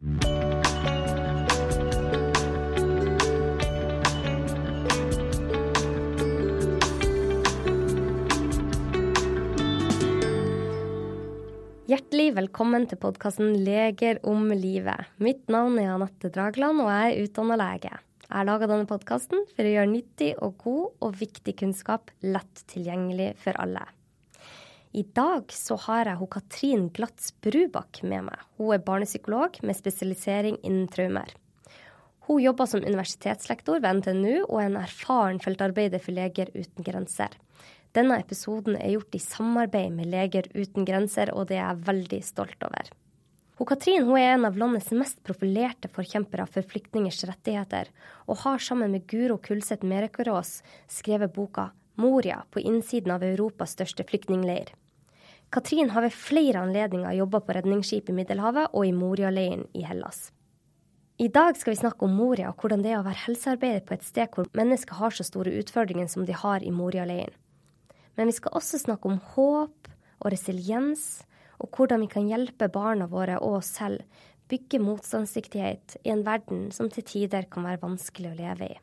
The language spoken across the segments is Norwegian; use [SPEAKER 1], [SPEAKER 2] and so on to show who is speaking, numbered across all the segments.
[SPEAKER 1] Hjertelig velkommen til podkasten Leger om livet. Mitt navn er Anette Dragland, og jeg er utdanna lege. Jeg har laga denne podkasten for å gjøre nyttig og god og viktig kunnskap lett tilgjengelig for alle. I dag så har jeg hun Katrin Glatz Brubakk med meg. Hun er barnepsykolog med spesialisering innen traumer. Hun jobber som universitetslektor ved NTNU og er en erfaren feltarbeider for Leger uten grenser. Denne episoden er gjort i samarbeid med Leger uten grenser, og det er jeg veldig stolt over. Hun Katrin hun er en av landets mest profilerte forkjempere for flyktningers rettigheter, og har sammen med Guro Kulseth Merekerås skrevet boka 'Moria på innsiden av Europas største flyktningleir'. Katrin har ved flere anledninger jobba på redningsskip i Middelhavet og i Moria-leiren i Hellas. I dag skal vi snakke om Moria og hvordan det er å være helsearbeider på et sted hvor mennesker har så store utfordringer som de har i Moria-leiren. Men vi skal også snakke om håp og resiliens, og hvordan vi kan hjelpe barna våre og oss selv bygge motstandsdyktighet i en verden som til tider kan være vanskelig å leve i.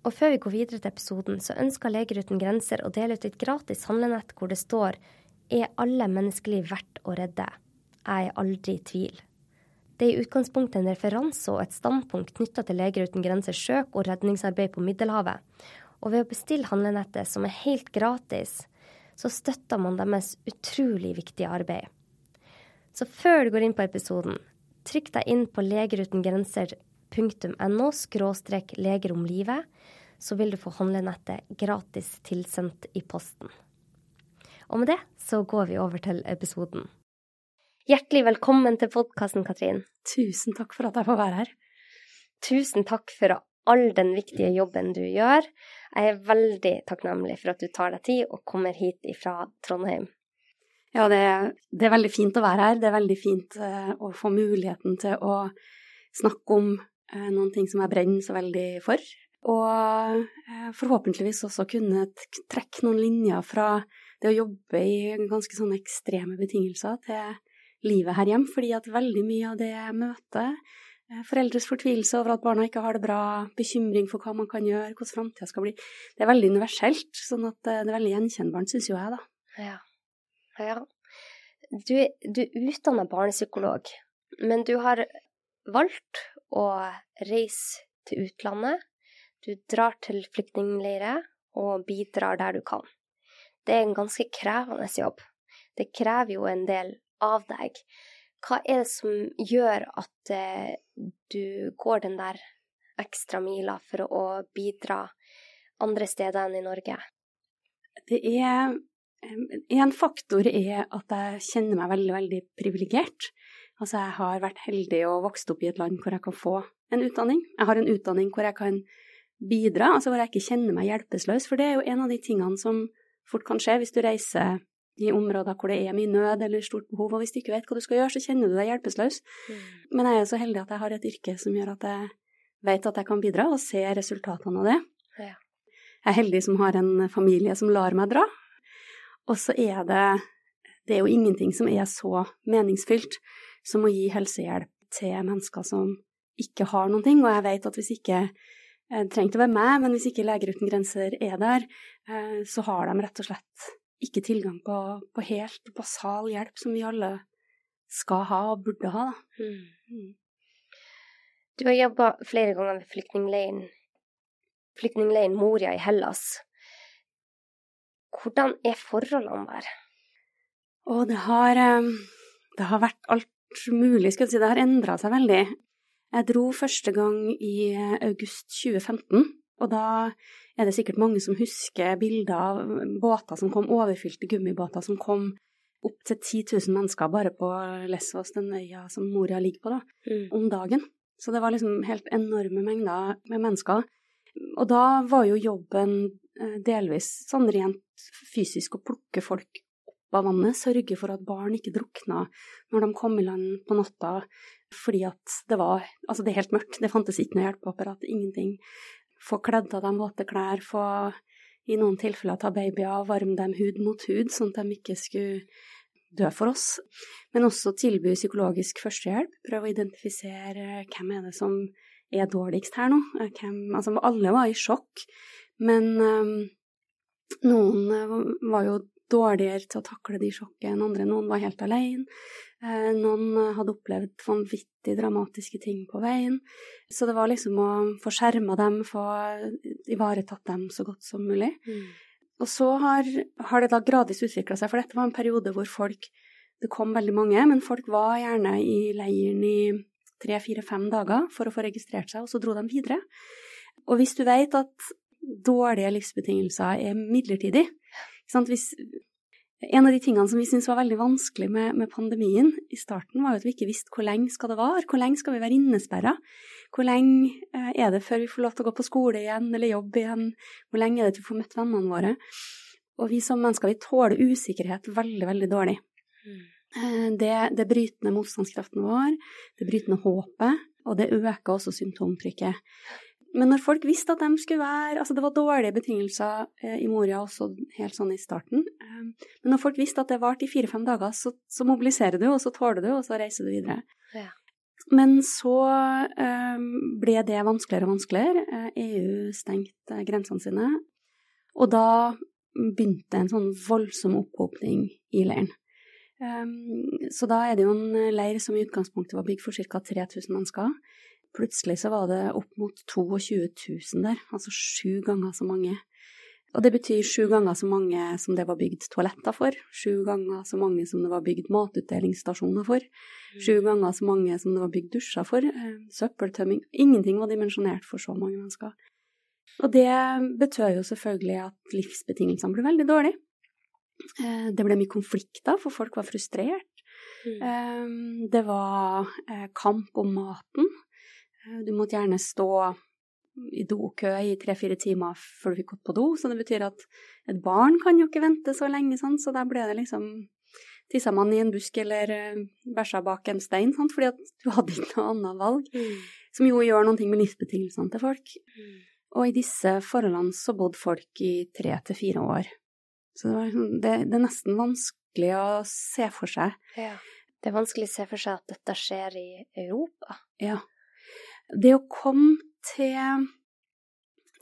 [SPEAKER 1] Og før vi går videre til episoden, så ønsker Leger uten grenser å dele ut et gratis handlenett hvor det står Er alle menneskeliv verdt å redde? Jeg er aldri i tvil. Det er i utgangspunktet en referanse og et standpunkt knytta til Leger uten grenser søk og redningsarbeid på Middelhavet. Og ved å bestille handlenettet, som er helt gratis, så støtter man deres utrolig viktige arbeid. Så før du går inn på episoden, trykk deg inn på legerutengrenser.no skråstrek leger om livet, så vil du få handlenettet gratis tilsendt i posten. Og med det så går vi over til episoden. Hjertelig velkommen til podkasten, Katrin.
[SPEAKER 2] Tusen takk for at jeg får være her.
[SPEAKER 1] Tusen takk for all den viktige jobben du gjør. Jeg er veldig takknemlig for at du tar deg tid og kommer hit fra Trondheim.
[SPEAKER 2] Ja, det, det, er veldig fint å være her. Det er veldig fint uh, å få muligheten til å snakke om noen ting som jeg brenner så veldig for. Og uh, forhåpentligvis også kunne trekke noen linjer fra det å jobbe i ganske sånne ekstreme betingelser til livet her hjemme, fordi at veldig mye av det jeg møter, Eh, foreldres fortvilelse over at barna ikke har det bra, bekymring for hva man kan gjøre, hvordan framtida skal bli. Det er veldig universelt, sånn at eh, det er veldig gjenkjennbart, syns jo jeg, da.
[SPEAKER 1] Ja. ja. Du, du er utdanna barnepsykolog, men du har valgt å reise til utlandet. Du drar til flyktningleirer og bidrar der du kan. Det er en ganske krevende jobb. Det krever jo en del av deg. Hva er det som gjør at eh, du går den der ekstra mila for å bidra andre steder enn i Norge?
[SPEAKER 2] Det er En faktor er at jeg kjenner meg veldig, veldig privilegert. Altså, jeg har vært heldig og vokst opp i et land hvor jeg kan få en utdanning. Jeg har en utdanning hvor jeg kan bidra, altså hvor jeg ikke kjenner meg hjelpeløs. For det er jo en av de tingene som fort kan skje hvis du reiser i områder hvor det er mye nød eller stort behov, og hvis du ikke vet hva du skal gjøre, så kjenner du deg hjelpeløs. Mm. Men jeg er så heldig at jeg har et yrke som gjør at jeg vet at jeg kan bidra, og ser resultatene av det. Ja. Jeg er heldig som har en familie som lar meg dra. Og så er det Det er jo ingenting som er så meningsfylt som å gi helsehjelp til mennesker som ikke har noen ting, og jeg vet at hvis ikke eh, det trenger å være meg, men hvis ikke Leger uten grenser er der, eh, så har de rett og slett ikke tilgang på, på, helt basal hjelp som vi alle skal ha og burde ha. Mm.
[SPEAKER 1] Du har jobba flere ganger ved flyktningleiren flyktningleiren Moria i Hellas. Hvordan er forholdene der?
[SPEAKER 2] Og det har, eh, det har vært alt mulig, skulle jeg si. Det har endra seg veldig. Jeg dro første gang i august 2015, og da er det sikkert mange som husker bilder av båter som kom, overfylte gummibåter som kom opp til 10 000 mennesker bare på Lesvos, den øya som Moria ligger på, da, mm. om dagen. Så det var liksom helt enorme mengder med mennesker. Og da var jo jobben eh, delvis sånn rent fysisk å plukke folk av vannet, sørge for at barn ikke drukna når de kom i land på natta, fordi at det var Altså, det er helt mørkt, det fantes ikke noe hjelpeapparat, ingenting få kledd av dem våte klær, få i noen tilfeller ta babyer varme dem hud mot hud, sånn at de ikke skulle dø for oss. Men også tilby psykologisk førstehjelp. Prøve å identifisere hvem er det som er dårligst her nå. Hvem, altså, alle var i sjokk, men um, noen var jo dårligere til å takle de sjokkene enn andre. Noen var helt alene. Eh, noen hadde opplevd vanvittig dramatiske ting på veien. Så det var liksom å få skjerma dem, få ivaretatt dem så godt som mulig. Mm. Og så har, har, det da gradvis utvikla seg, for dette var en periode hvor folk Det kom veldig mange, men folk var gjerne i leiren i tre, fire, fem dager for å få registrert seg, og så dro de videre. Og hvis du vet at dårlige livsbetingelser er midlertidig hvis, en av de tingene som vi syntes var veldig vanskelig med, med, pandemien i starten, var jo at vi ikke visste hvor lenge skal det vare, hvor lenge skal vi være innesperra, hvor lenge eh, er det før vi får lov til å gå på skole igjen eller jobbe igjen, hvor lenge er det til vi får møtt vennene våre? Og vi som mennesker, vi tåler usikkerhet veldig, veldig dårlig. Mm. Eh, det, det bryter ned motstandskraften vår, det bryter ned håpet, og det øker også symptomtrykket. Men når folk visste at de skulle være Altså, det var dårlige betingelser eh, i Moria også helt sånn i starten. Eh, men når folk visste at det varte i fire-fem dager, så, så, mobiliserer du, og så tåler du, og så reiser du videre. Ja. Men så eh, ble det vanskeligere og vanskeligere. EU stengte grensene sine. Og da begynte en sånn voldsom opphopning i leiren. Så da er det jo en leir som i utgangspunktet var bygd for ca. 3000 mennesker. Plutselig så var det opp mot 22 000 der, altså sju ganger så mange. Og det betyr sju ganger så mange som det var bygd toaletter for, sju ganger så mange som det var bygd matutdelingsstasjoner for, sju mm. ganger så mange som det var bygd dusjer for, eh, søppeltømming Ingenting var dimensjonert for så mange mennesker. Og det betød jo selvfølgelig at livsbetingelsene ble veldig dårlige. Eh, det ble mye konflikter, for folk var frustrert. Mm. Eh, det var kamp om maten. Eh, du måtte gjerne stå i dokø i tre-fire timer før du fikk gått på do, så det betyr at et barn kan jo ikke vente så lenge, sånn, så da ble det liksom tissa man i en busk eller uh, bæsja bak en stein, sant, fordi at du hadde ikke noe annet valg. Mm. Som jo gjør noe med livsbetingelsene til folk. Mm. Og i disse forholdene så bodde folk i tre til fire år. Så det, var, liksom, det, det, er nesten vanskelig å se for seg.
[SPEAKER 1] Ja. Det er vanskelig å se for seg at dette skjer i Europa.
[SPEAKER 2] Ja. Det å komme til,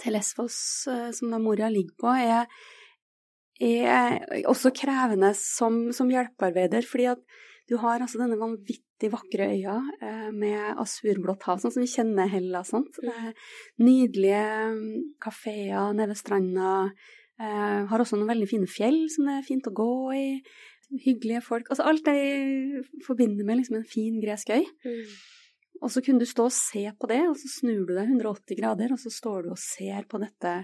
[SPEAKER 2] til Lesvos, eh, som da Moria ligger på, er, er også krevende som, som, hjelpearbeider, fordi at du har altså denne vanvittig vakre øya eh, med asurblått hav, sånn som vi kjenner Hellas. Sant? Nydelige mm, kafeer nede ved stranda. Eh, har også noen veldig fine fjell som det er fint å gå i. Hyggelige folk. Altså alt jeg forbinder med liksom en fin gresk øy. Mm. Og så kunne du stå og se på det, og så snur du deg 180 grader, og så står du og ser på dette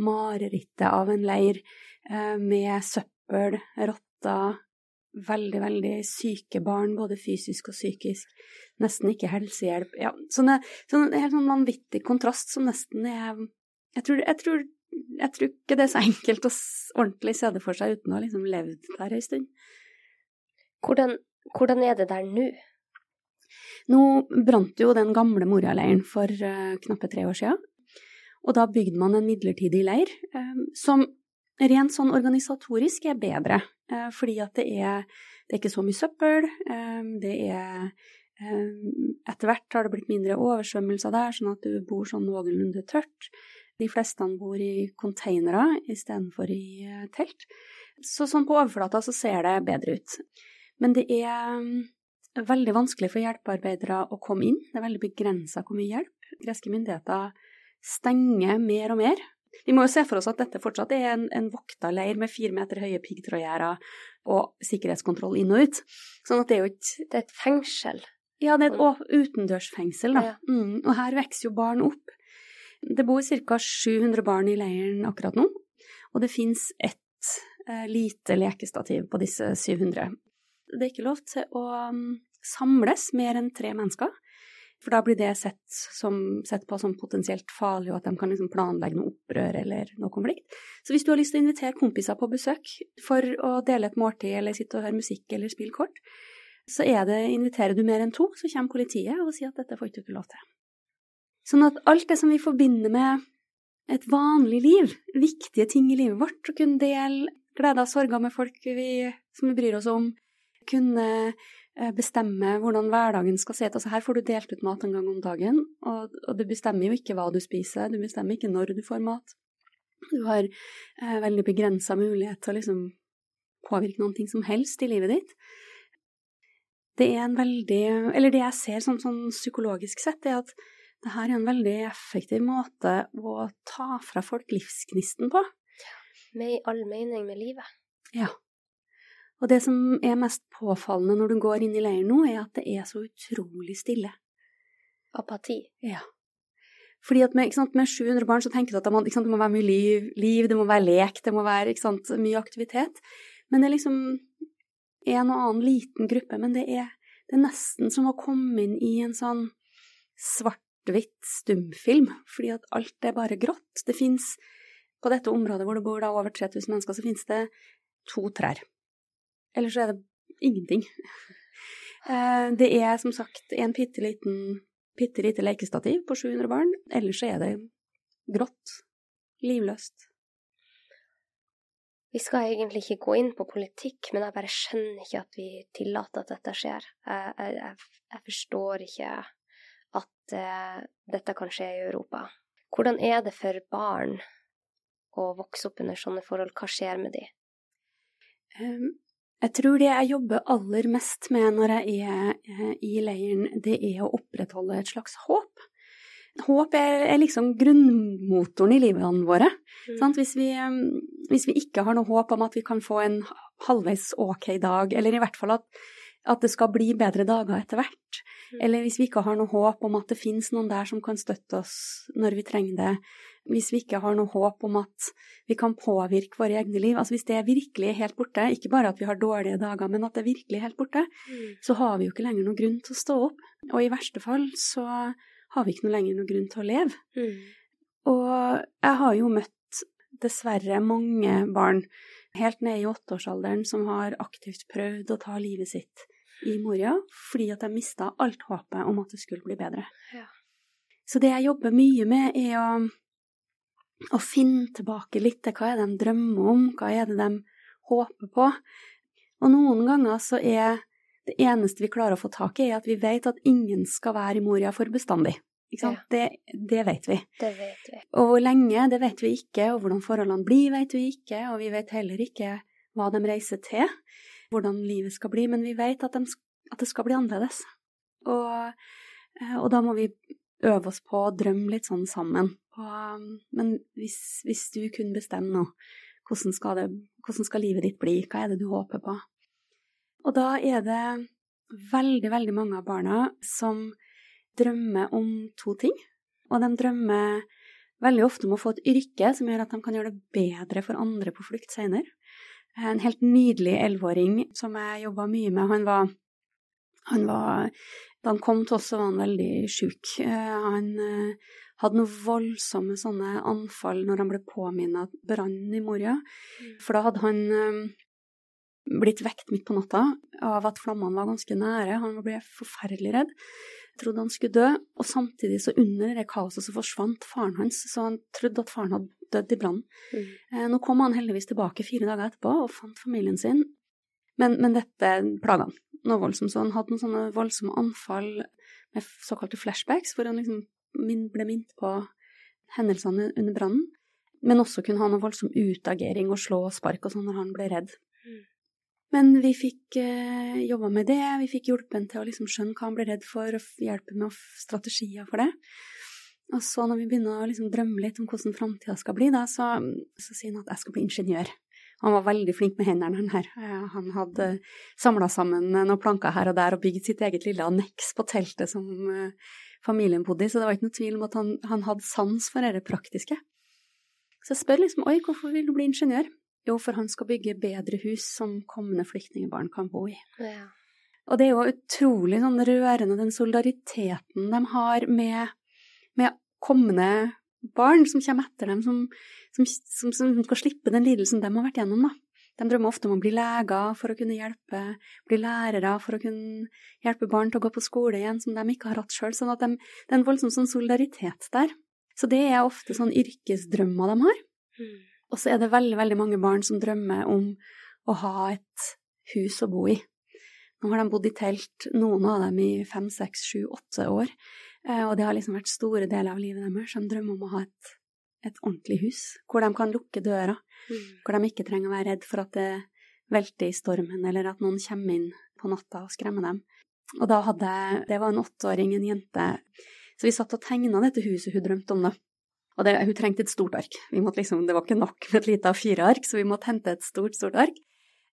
[SPEAKER 2] marerittet av en leir eh, med søppel, rotter, veldig, veldig syke barn, både fysisk og psykisk, nesten ikke helsehjelp. Ja, en sånn helt sånn vanvittig kontrast som nesten er jeg tror, jeg, tror, jeg tror, ikke det er så enkelt å ordentlig se det for seg uten å ha liksom levd der ei stund.
[SPEAKER 1] Hvordan, hvordan er det der nå?
[SPEAKER 2] Nå brant jo den gamle Moria-leiren for uh, knappe tre år siden. Og da bygde man en midlertidig leir, uh, som rent sånn organisatorisk er bedre. Uh, fordi at det er, det er ikke så mye søppel. det er Etter hvert har det blitt mindre oversvømmelser der, sånn at du bor sånn noenlunde tørt. De fleste bor i containere istedenfor i telt. Så sånn på overflata så ser det bedre ut. Men det er veldig vanskelig for hjelpearbeidere å komme inn. Det er veldig begrensa hvor mye hjelp. Greske myndigheter stenger mer og mer. Vi må jo se for oss at dette fortsatt er en, en leir med fire meter høye piggtrådgjerder og sikkerhetskontroll inn og ut. Sånn at det er jo ikke
[SPEAKER 1] Det er et fengsel?
[SPEAKER 2] Ja, det er et utendørsfengsel, da. Mm, og her vokser jo barn opp. Det bor ca. 700 barn i leiren akkurat nå, og det fins ett eh, lite lekestativ på disse 700. Det er ikke lov til å um, samles mer enn tre mennesker. For da blir det sett, som, sett på som potensielt farlig, og at de kan liksom planlegge noe opprør eller noe konflikt. Så hvis du har lyst til å invitere kompiser på besøk for å dele et måltid eller sitte og høre musikk eller spille kort, så er det, inviterer du mer enn to, så kommer politiet og sier at dette får du ikke lov til. Sånn at alt det som vi forbinder med et vanlig liv, viktige ting i livet vårt, å kunne dele gleder og sorger med folk vi, som vi bryr oss om, Kunne eh, bestemme hvordan hverdagen skal se ut. Altså her får du delt ut mat en gang om dagen, og, og du bestemmer jo ikke hva du spiser, du bestemmer ikke når du får mat. Du har eh, veldig begrensa mulighet til å liksom påvirke noen ting som helst i livet ditt. Det er en veldig Eller det jeg ser sånn, sånn psykologisk sett, er at det her er en veldig effektiv måte å ta fra folk livsgnisten på.
[SPEAKER 1] Med all mening med livet.
[SPEAKER 2] Ja. Og det som er mest påfallende når du går inn i leiren nå, er at det er så utrolig stille.
[SPEAKER 1] Apati.
[SPEAKER 2] Ja. Fordi at med, sant, med 700 barn så tenker du at det må, sant, det må være mye liv, liv, det må være lek, det må være sant, mye aktivitet. Men det er liksom en og annen liten gruppe. Men det er, det er nesten som å komme inn i en sånn svart-hvitt stumfilm, fordi at alt er bare grått. Det fins på dette området hvor det bor da over 3000 mennesker, så finnes det to trær. Ellers er det ingenting. Eh, det er som sagt en bitte liten bitte lite lekestativ på 700 barn. Ellers er det grått. Livløst.
[SPEAKER 1] Vi skal egentlig ikke gå inn på politikk, men jeg bare skjønner ikke at vi tillater at dette skjer. Jeg, jeg, jeg forstår ikke at uh, dette kan skje i Europa. Hvordan er det for barn å vokse opp under sånne forhold? Hva skjer med de?
[SPEAKER 2] Um, jeg tror det jeg jobber aller mest med når jeg er eh, i leiren, det er å opprettholde et slags håp. Håp er, er liksom grunnmotoren i livene våre. Mm. Hvis, vi, eh, hvis, vi, ikke har noe håp om at vi kan få en halvveis ok dag, eller i hvert fall at, at det skal bli bedre dager etter hvert, mm. eller hvis vi ikke har noe håp om at det finnes noen der som kan støtte oss når vi trenger det, hvis vi ikke har noe håp om at vi kan påvirke våre egne liv, altså hvis det virkelig er helt borte, ikke bare at vi har dårlige dager, men at det virkelig er helt borte, mm. så har vi jo ikke lenger noen grunn til å stå opp. Og i verste fall så har vi ikke noe lenger noen grunn til å leve. Mm. Og jeg har jo møtt dessverre mange barn helt ned i åtteårsalderen som har aktivt prøvd å ta livet sitt i Moria fordi at de mista alt håpet om at det skulle bli bedre. Ja. Så det jeg jobber mye med, er å å finne tilbake litt til hva er det de drømmer om, hva er det de håper på. Og noen ganger så er det eneste vi klarer å få tak i, er at vi vet at ingen skal være i Moria for bestandig. Ja. Det, det, vet vi.
[SPEAKER 1] Det vet vi.
[SPEAKER 2] Og hvor lenge, det vet vi ikke, og hvordan forholdene blir, vet vi ikke, og vi vet heller ikke hva de reiser til, hvordan livet skal bli, men vi vet at, de, at det skal bli annerledes. Og, eh, og da må vi øve oss på å drømme litt sånn sammen. Og, men hvis, hvis, du kunne bestemme nå, hvordan skal, det, hvordan skal livet ditt bli, hva er det du håper på? Og da er det veldig, veldig mange av barna som drømmer om to ting. Og de drømmer veldig ofte om å få et yrke som gjør at de kan gjøre det bedre for andre på flukt senere. En helt nydelig elleveåring som jeg jobba mye med, han var, han var Da han kom til oss, så var han veldig sjuk. Eh, han eh, hadde noen voldsomme sånne anfall når han ble påminnet brannen i Moria. Mm. For da hadde han um, blitt vekt midt på natta av at flammene var ganske nære. Han ble forferdelig redd. Trodde han skulle dø. Og samtidig, så under det kaoset, så forsvant faren hans. Så han trodde at faren hadde dødd i brannen. Mm. Eh, nå kom han heldigvis tilbake fire dager etterpå og fant familien sin. Men, men dette plaga han noe voldsomt. Så han hadde noen sånne voldsomme anfall med såkalte flashbacks, hvor han liksom ble minnet på hendelsene under brannen, men også kunne ha noe voldsom utagering og slå og spark og sånn når han ble redd. Men vi fikk eh, jobba med det, vi fikk hjulpen til å liksom skjønne hva han ble redd for, og hjelpe med strategier for det. Og så når vi begynner å liksom drømme litt om hvordan framtida skal bli, da, så, så sier han at jeg skal bli ingeniør. Han var veldig flink med hendene, han her. Han hadde samla sammen noen planker her og der og bygd sitt eget lille anneks på teltet som eh, familien bodde i, så det var ikke noe tvil om at han, han hadde sans for det praktiske. Så jeg spør liksom oi, hvorfor vil du bli ingeniør? Jo, for han skal bygge bedre hus som kommende flyktningbarn kan bo i. Ja. Og det er jo utrolig sånn rørende, den solidariteten de har med, med kommende barn som kommer etter dem, som, som, som, som skal slippe den lidelsen de har vært gjennom, da. De drømmer ofte om å bli leger for å kunne hjelpe, bli lærere for å kunne hjelpe barn til å gå på skole igjen, som de ikke har hatt sjøl. Sånn at de, det er en voldsom sånn solidaritet der. Så det er ofte sånn yrkesdrømmer de har. Mm. Og så er det veldig, veldig mange barn som drømmer om å ha et hus å bo i. Nå har de bodd i telt, noen av dem i fem, seks, sju, åtte år. Eh, og det har liksom vært store deler av livet deres. De drømmer om å ha et, et ordentlig hus, hvor de kan lukke døra. Mm. Hvor de ikke trenger å være redd for at det velter i stormen, eller at noen kommer inn på natta og skremmer dem. Og da hadde jeg Det var en åtteåring, en jente. Så vi satt og tegna dette huset hun drømte om, da. Og det, hun trengte et stort ark. Liksom, det var ikke nok med et lite A4-ark, så vi måtte hente et stort, stort ark.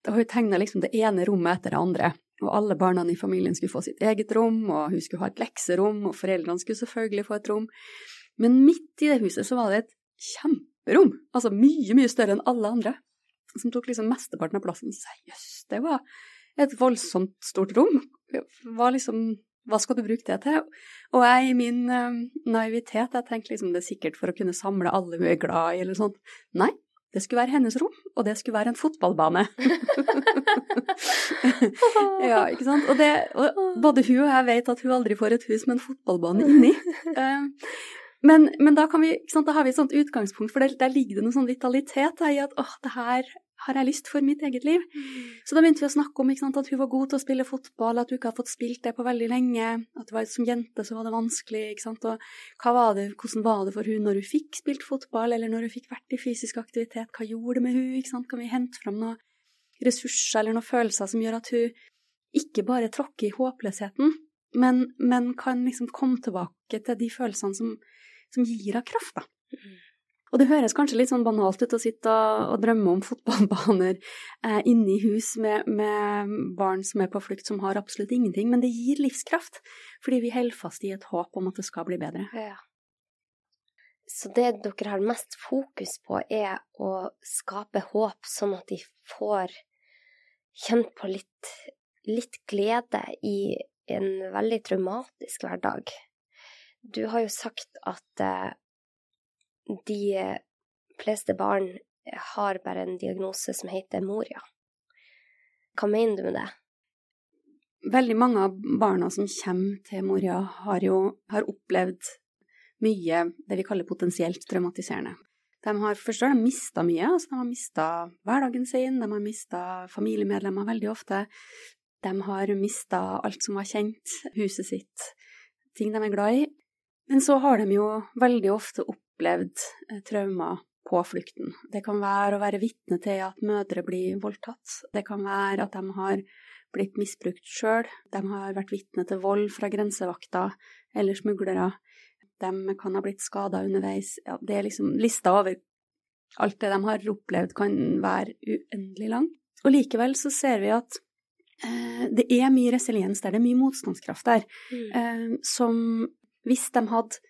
[SPEAKER 2] Da hun tegna liksom det ene rommet etter det andre. Og alle barna i familien skulle få sitt eget rom, og hun skulle ha et lekserom, og foreldrene skulle selvfølgelig få et rom. Men midt i det huset så var det et kjemperom, altså mye, mye større enn alle andre, som tok liksom mesteparten av plassen. Så jøss, yes, det var et voldsomt stort rom. Det var liksom, hva skal du bruke det til? Og jeg i min uh, naivitet, jeg tenkte liksom det er sikkert for å kunne samle alle hun er glad i, eller sånt. Nei, det skulle være hennes rom, og det skulle være en fotballbane. ja, ikke sant. Og, det, og, både hun og jeg vet at hun aldri får et hus med en fotballbane inni. Uh, men, men da, vi, sant, da, har vi et sånt utgangspunkt, for der, der ligger det noe sånn vitalitet i at åh, det her har jeg lyst for mitt eget liv? Mm. Så da begynte vi å snakke om sant, at hun var god til å spille fotball, at hun ikke hadde fått spilt det på veldig lenge, at det var, som jente så var det vanskelig, sant, og var det, hvordan var det for hun når hun fikk spilt fotball, eller når hun fikk vært i fysisk aktivitet, hva gjorde det med hun, kan vi hente fram noen ressurser eller noen følelser som gjør at hun ikke bare tråkker i håpløsheten, men, men kan liksom komme tilbake til de følelsene som, som gir henne kraft, da. Og det høres kanskje litt sånn banalt ut å sitte og, og drømme om fotballbaner eh, inne i hus med, med, barn som er på flukt, som har absolutt ingenting, men det gir livskraft, fordi vi holder fast i et håp om at det skal bli bedre.
[SPEAKER 1] Ja. Så det dere har mest fokus på, er å skape håp, sånn at de får kjent på litt, litt glede i en veldig traumatisk hverdag. Du har jo sagt at eh, de fleste barn har bare en diagnose som heter Moria. Hva mener du med det?
[SPEAKER 2] Veldig mange av barna som kommer til Moria, har jo har opplevd mye det vi kaller potensielt traumatiserende. De har først har de mista mye, altså de har mista hverdagen sin, de har mista familiemedlemmer veldig ofte. De har mista alt som var kjent, huset sitt, ting de er glad i. Men så har de jo veldig ofte opplevd opplevd eh, traumer på flukten. Det kan være å være vitne til at mødre blir voldtatt. Det kan være at de har blitt misbrukt sjøl. De har vært vitne til vold fra grensevakter eller smuglere. De kan ha blitt skada underveis. Ja, det er liksom lista over alt det de har opplevd, kan være uendelig lang. Og likevel så ser vi at eh, det er mye resiliens der, det er mye motstandskraft der, mm. eh, som hvis de hadde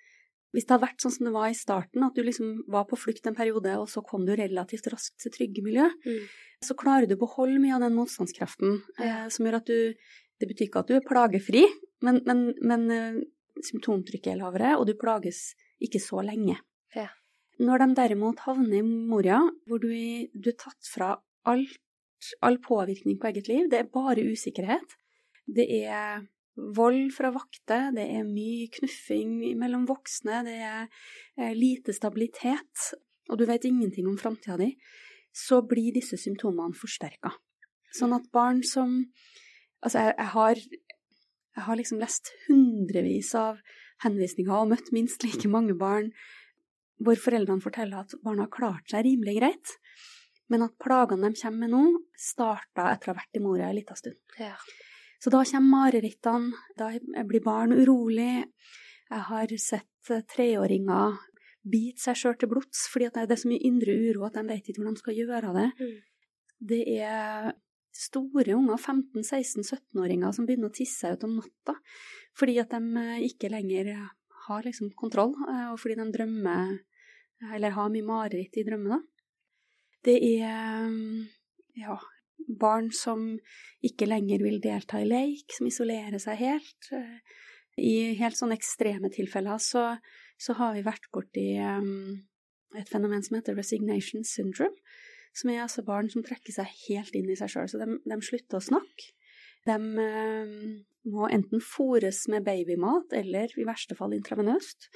[SPEAKER 2] hvis det hadde vært sånn som det var i starten, at du liksom var på flukt en periode, og så kom du relativt raskt til trygge miljø, mm. så klarer du å beholde mye av den motstandskraften eh, som gjør at du Det betyr ikke at du er plagefri, men, men, men eh, symptomtrykket er lavere, og du plages ikke så lenge. Ja. Når de derimot havner i Moria, hvor du, du er tatt fra alt, all påvirkning på eget liv, det er bare usikkerhet, det er vold fra vakter, det er mye knuffing mellom voksne, det er eh, lite stabilitet, og du vet ingenting om framtida di, så blir disse symptomene forsterka. Sånn at barn som Altså, jeg, jeg, har, jeg har liksom lest hundrevis av henvisninger og møtt minst like mange barn hvor foreldrene forteller at barna har klart seg rimelig greit, men at plagene de kommer med nå, starta etter å ha vært i mora en liten stund. Ja. Så da kommer marerittene, da blir barn urolig. Jeg har sett eh, treåringer bite seg sjøl til blods fordi det er så mye indre uro at de vet ikke hvor de skal gjøre det. Mm. Det er store unger, 15-16-17-åringer, som begynner å tisse seg ut om natta fordi at de eh, ikke lenger har liksom kontroll, eh, og fordi de drømmer eller har mye mareritt i drømmene. Det er ja, barn som ikke lenger vil delta i leik, som isolerer seg helt. I helt sånne ekstreme tilfeller så, så har vi vært borti um, et fenomen som heter resignation syndrome, som er altså barn som trekker seg helt inn i seg sjøl. Så de, de, slutter å snakke. De um, må enten fôres med babymat eller i verste fall intravenøst.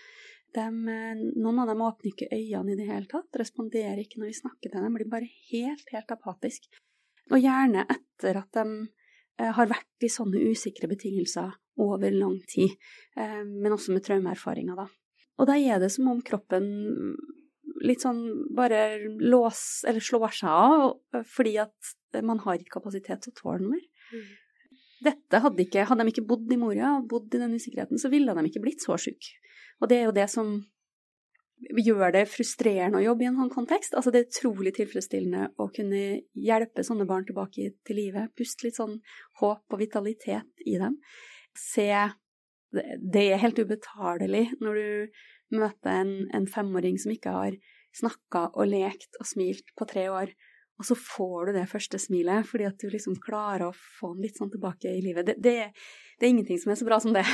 [SPEAKER 2] De, noen av dem åpner ikke øynene i det hele tatt, responderer ikke når vi snakker til dem, blir bare helt, helt apatisk. Og gjerne etter at de eh, har vært i sånne usikre betingelser over lang tid, eh, men også med traumeerfaringer, da. Og da er det som om kroppen litt sånn bare lås, eller slår seg av, fordi at man har ikke kapasitet til å tåle noe mer. Mm. Dette hadde ikke, hadde de ikke bodd i Moria bodd i den usikkerheten, så ville de ikke blitt så syke. Og det er jo det som gjør det frustrerende å jobbe i en sånn kontekst. Altså det er utrolig tilfredsstillende å kunne hjelpe sånne barn tilbake til livet. Puste litt sånn håp og vitalitet i dem. Se Det er helt ubetalelig når du møter en, en femåring som ikke har snakka og lekt og smilt på tre år, og så får du det første smilet fordi at du liksom klarer å få den litt sånn tilbake i livet. Det, det, det er ingenting som er så bra som det.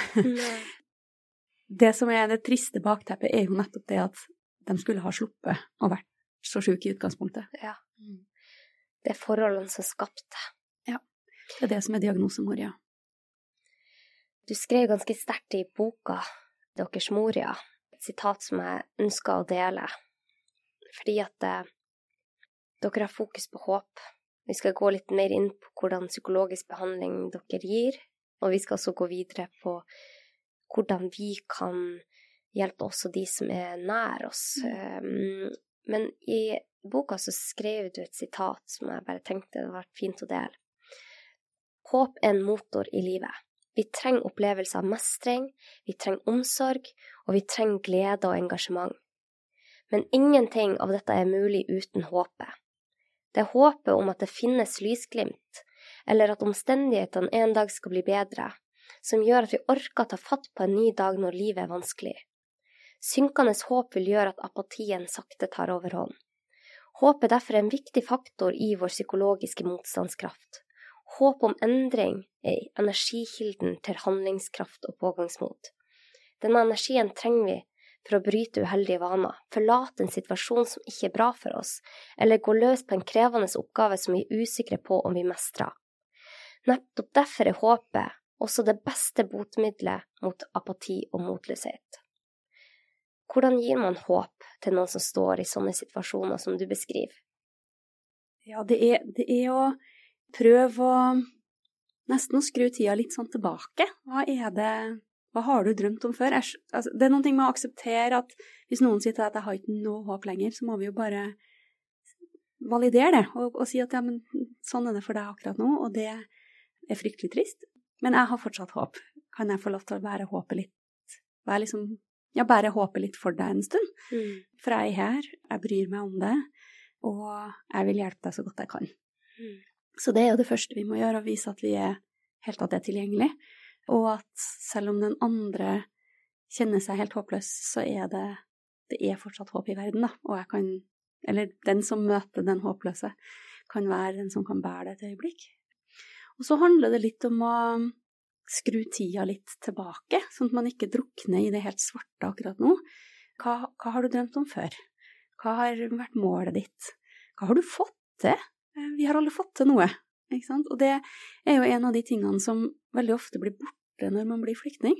[SPEAKER 2] Det som er det triste bakteppet, er jo nettopp det at de skulle ha sluppet å vært så syke i utgangspunktet.
[SPEAKER 1] Ja. Mm. Det er forholdene som skapte.
[SPEAKER 2] Ja. Det er det som er diagnosemoria.
[SPEAKER 1] Du skrev ganske sterkt i boka deres Moria et sitat som jeg ønsker å dele, fordi at eh, dere har fokus på håp. Vi skal gå litt mer inn på hvordan psykologisk behandling dere gir, og vi skal også gå videre på hvordan vi kan hjelpe også de som er nær oss. Um, men i boka så skrev du et sitat som jeg bare tenkte det var fint å dele. Håp er en motor i livet. Vi trenger opplevelser av mestring, vi trenger omsorg, og vi trenger glede og engasjement. Men ingenting av dette er mulig uten håpet. Det er håpet om at det finnes lysglimt, eller at omstendighetene en dag skal bli bedre, som gjør at vi orker å ta fatt på en ny dag når livet er vanskelig. Synkende håp vil gjøre at apatien sakte tar overhånd. Håp er derfor en viktig faktor i vår psykologiske motstandskraft. Håp om endring er energikilden til handlingskraft og pågangsmot. Denne energien trenger vi for å bryte uheldige vaner, forlate en situasjon som ikke er bra for oss, eller gå løs på en krevende oppgave som vi er usikre på om vi mestrer. Nettopp derfor er håpet også det beste botmiddelet mot apati og motløshet. Hvordan gir man håp til noen som står i sånne situasjoner som du beskriver?
[SPEAKER 2] Ja, det er, det er å prøve å nesten å skru tida litt sånn tilbake. Hva er det hva har du drømt om før? Jeg, altså, det er noen ting med å akseptere at hvis noen sier at jeg har ikke noe håp lenger, så må vi jo bare validere det og, og si at ja, men sånn er det for deg akkurat nå, og det er fryktelig trist. Men jeg har fortsatt håp. Kan jeg få lov til å bære håpet litt? Være liksom, ja, bære håpet litt for deg en stund. Mm. For jeg er her, jeg bryr meg om det, og jeg vil hjelpe deg så godt jeg kan. Mm. Så det er jo det første vi må gjøre, å vise at vi er helt at det er tilgjengelig og at selv om den andre kjenner seg helt håpløs, så er det det er fortsatt håp i verden, da, og jeg kan Eller den som møter den håpløse, kan være den som kan bære det et øyeblikk. Og så handler det litt om å skru tida litt tilbake, sånn at man ikke drukner i det helt svarte akkurat nå. Hva, hva har du drømt om før? Hva har vært målet ditt? Hva har du fått til? Vi har alle fått til noe, ikke sant? Og det er jo en av de tingene som veldig ofte blir borte borte når man blir flyktning.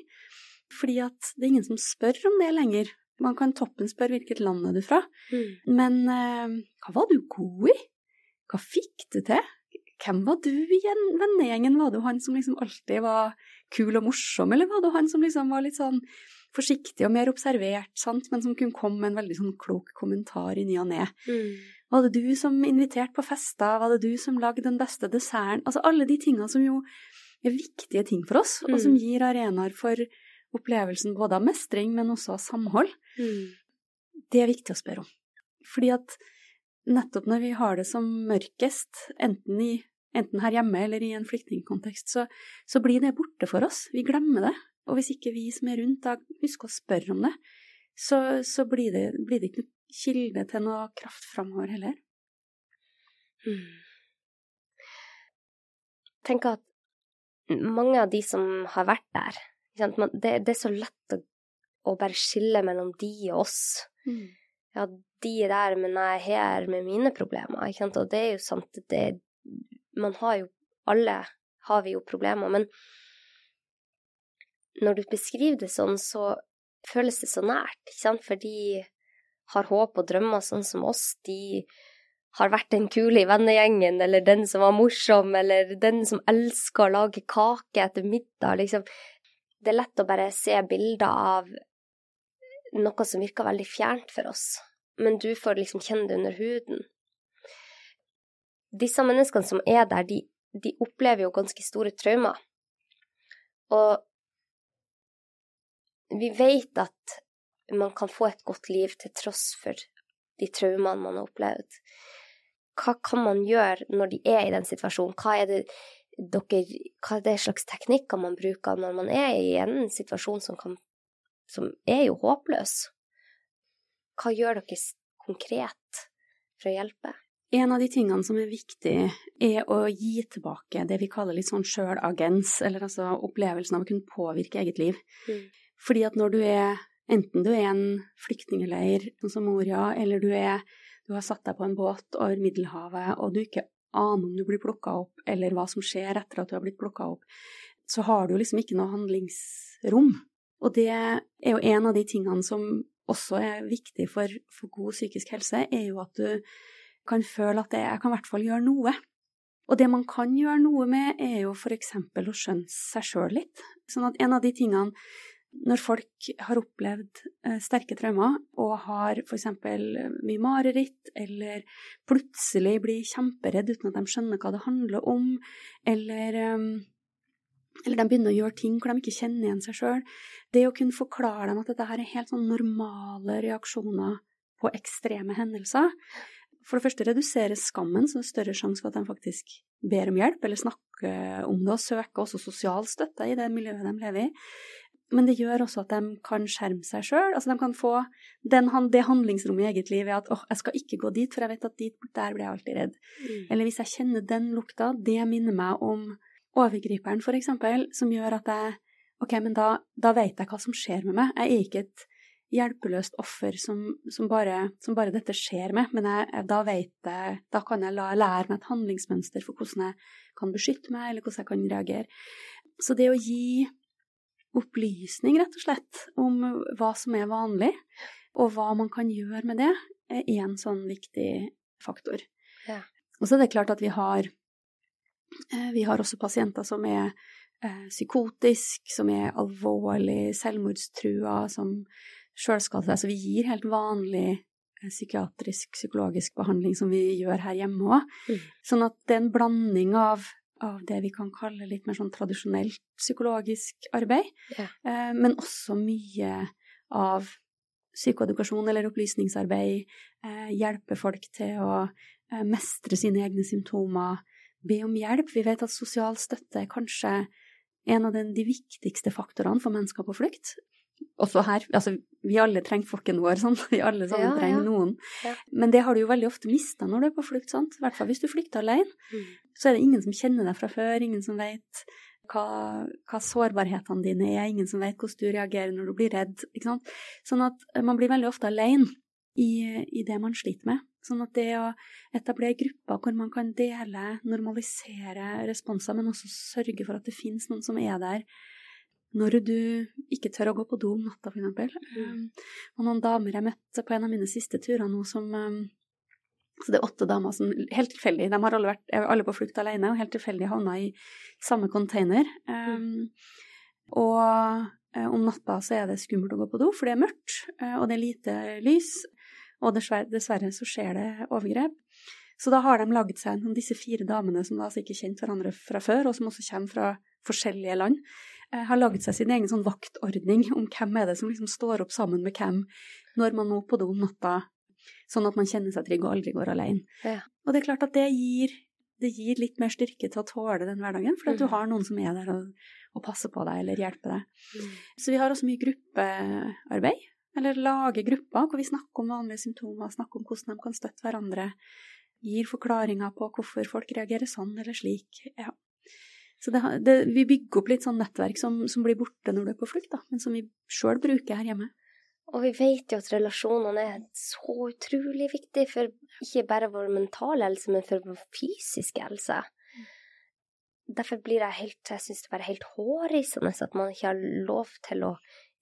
[SPEAKER 2] Fordi at det er ingen som spør om det lenger. Man kan toppen spørre hvilket land er du fra, mm. men eh, hva var du god i? Hva fikk du til? Hvem var du i vennegjengen? Var det han som liksom alltid var kul og morsom, eller var det han som liksom var litt sånn forsiktig og mer observert, sant, men som kunne komme med en veldig sånn klok kommentar i ny og ne? Mm. Var det du som inviterte på fester? Var det du som lagde den beste desserten? Altså alle de tingene som jo er viktige ting for oss, og som mm. gir arenaer for opplevelsen både av mestring, men også av samhold. Mm. Det er viktig å spørre om. Fordi at nettopp når vi har det som mørkest, enten, i, enten her hjemme eller i en flyktningkontekst, så, så, blir det borte for oss. Vi glemmer det. Og hvis ikke vi som er rundt da husker å spørre om det, så, så blir, det, blir, det, ikke noe kilde til noe kraft framover heller. Mm.
[SPEAKER 1] Tenk at mange av de som har vært der det, det, er så lett å, å, bare skille mellom de og oss. Mm. Ja, de er der, men jeg er her med mine problemer. Ikke sant? Og det er jo sant, det, man har jo Alle har vi jo problemer, men når du beskriver det sånn, så føles det så nært, ikke sant? For de har håp og drømmer sånn som oss. De har vært den kule i vennegjengen, eller den som var morsom, eller den som elsker å lage kake etter middag, liksom. Det er lett å bare se bilder av noe som virker veldig fjernt for oss, men du får liksom kjenne det under huden. Disse menneskene som er der, de, de opplever jo ganske store traumer. Og vi vet at man kan få et godt liv til tross for de traumene man har opplevd. Hva kan man gjøre når de er i den situasjonen? Hva er det, dere, hva er det slags teknikker man bruker når man er i en situasjon som, kan, som er jo håpløs? Hva gjør dere konkret for å hjelpe?
[SPEAKER 2] En av de tingene som er viktig, er å gi tilbake det vi kaller litt sånn sjølagens, eller altså opplevelsen av å kunne påvirke eget liv. Mm. Fordi at når du er Enten du er i en flyktningleir, sånn som Moria, eller du, er, du har satt deg på en båt over Middelhavet, og du ikke aner om du blir plukka opp, eller hva som skjer etter at du har blitt plukka opp, så har du liksom ikke noe handlingsrom. Og det er jo en av de tingene som også er viktig for, for god psykisk helse, er jo at du kan føle at det, jeg kan i hvert fall gjøre noe. Og det man kan gjøre noe med, er jo for eksempel å skjønne seg sjøl litt. Sånn at en av de tingene når folk har opplevd eh, sterke traumer og har f.eks. mye mareritt, eller plutselig blir kjemperedd uten at de skjønner hva det handler om, eller, um, eller de begynner å gjøre ting hvor de ikke kjenner igjen seg sjøl, det å kunne forklare dem at dette her er helt sånn normale reaksjoner på ekstreme hendelser, for det første reduseres skammen, så det er større sjanse for at de faktisk ber om hjelp, eller snakker om det og søker også sosial støtte i det miljøet de lever i. Men det gjør også at de kan skjerme seg sjøl. Altså de kan få den, det handlingsrommet i eget liv ved at åh, jeg skal ikke gå dit, for jeg vet at dit, der blir jeg alltid redd. Mm. Eller hvis jeg kjenner den lukta, det minner meg om overgriperen, for eksempel, som gjør at jeg Ok, men da, da vet jeg hva som skjer med meg. Jeg er ikke et hjelpeløst offer som, som, bare, som bare, dette skjer med, men jeg, da vet jeg Da kan jeg la, lære meg et handlingsmønster for hvordan jeg kan beskytte meg, eller hvordan jeg kan reagere. Så det å gi opplysning, rett og slett, om hva som er vanlig, og hva man kan gjøre med det, er én sånn viktig faktor. Ja. Og så er det klart at vi har, vi har også pasienter som er eh, psykotisk, som er alvorlig selvmordstrua, som sjølskader seg. Så vi gir helt vanlig eh, psykiatrisk, psykologisk behandling som vi gjør her hjemme òg. Mm. Sånn at det er en blanding av av det vi kan kalle litt mer sånn tradisjonelt psykologisk arbeid, yeah. eh, men også mye av psykoedukasjon eller opplysningsarbeid, eh, hjelpe folk til å eh, mestre sine egne symptomer, be om hjelp. Vi vet at sosial støtte er kanskje en av de viktigste faktorene for mennesker på flukt også her, altså vi alle trenger flokken vår, sånn. Vi alle sammen ja, trenger ja. noen. Ja. Men det har du jo veldig ofte mista når du er på flukt, sant. I hvert fall hvis du flykter alene. Mm. Så er det ingen som kjenner deg fra før, ingen som vet hva, hva sårbarhetene dine er, ingen som vet hvordan du reagerer når du blir redd. Ikke sant? Sånn at man blir veldig ofte alene i, i det man sliter med. Sånn at det å etablere grupper hvor man kan dele, normalisere responser, men også sørge for at det finnes noen som er der når du ikke tør å gå på do om natta, eksempel. Mm. Um, og noen damer jeg møtte på en av mine siste turer nå som um, Så det er åtte damer som helt tilfeldig De har alle vært alle på flukt alene, og helt tilfeldig havna i samme container. Um. Og uh, om natta så er det skummelt å gå på do, for det er mørkt, uh, og det er lite lys. Og dessverre, dessverre så skjer det overgrep. Så da har de laget seg disse fire damene som altså ikke kjente hverandre fra før, og som også kommer fra forskjellige land. Eh, har laget seg sin egen sånn vaktordning om hvem er det som liksom står opp sammen med hvem når man må på do om natta, sånn at man kjenner seg trygg og aldri går alene. Ja. Og det er klart at det gir, det gir, litt mer styrke til å tåle den hverdagen, fordi at du mm. har noen som er der og, og passer på deg eller hjelper deg. Mm. Så vi har også mye gruppearbeid, eller lager grupper hvor vi snakker om vanlige symptomer, snakker om hvordan de kan støtte hverandre, gir forklaringer på hvorfor folk reagerer sånn eller slik. Ja. Så det, det, vi bygger opp litt sånn nettverk som, som, blir borte når du er på flukt, men som vi sjøl bruker her hjemme.
[SPEAKER 1] Og vi vet jo at relasjonene er så utrolig viktige for ikke bare vår mentale helse, men for vår fysiske helse. Derfor blir jeg helt, jeg synes det bare helt hårreisende at man ikke har lov til å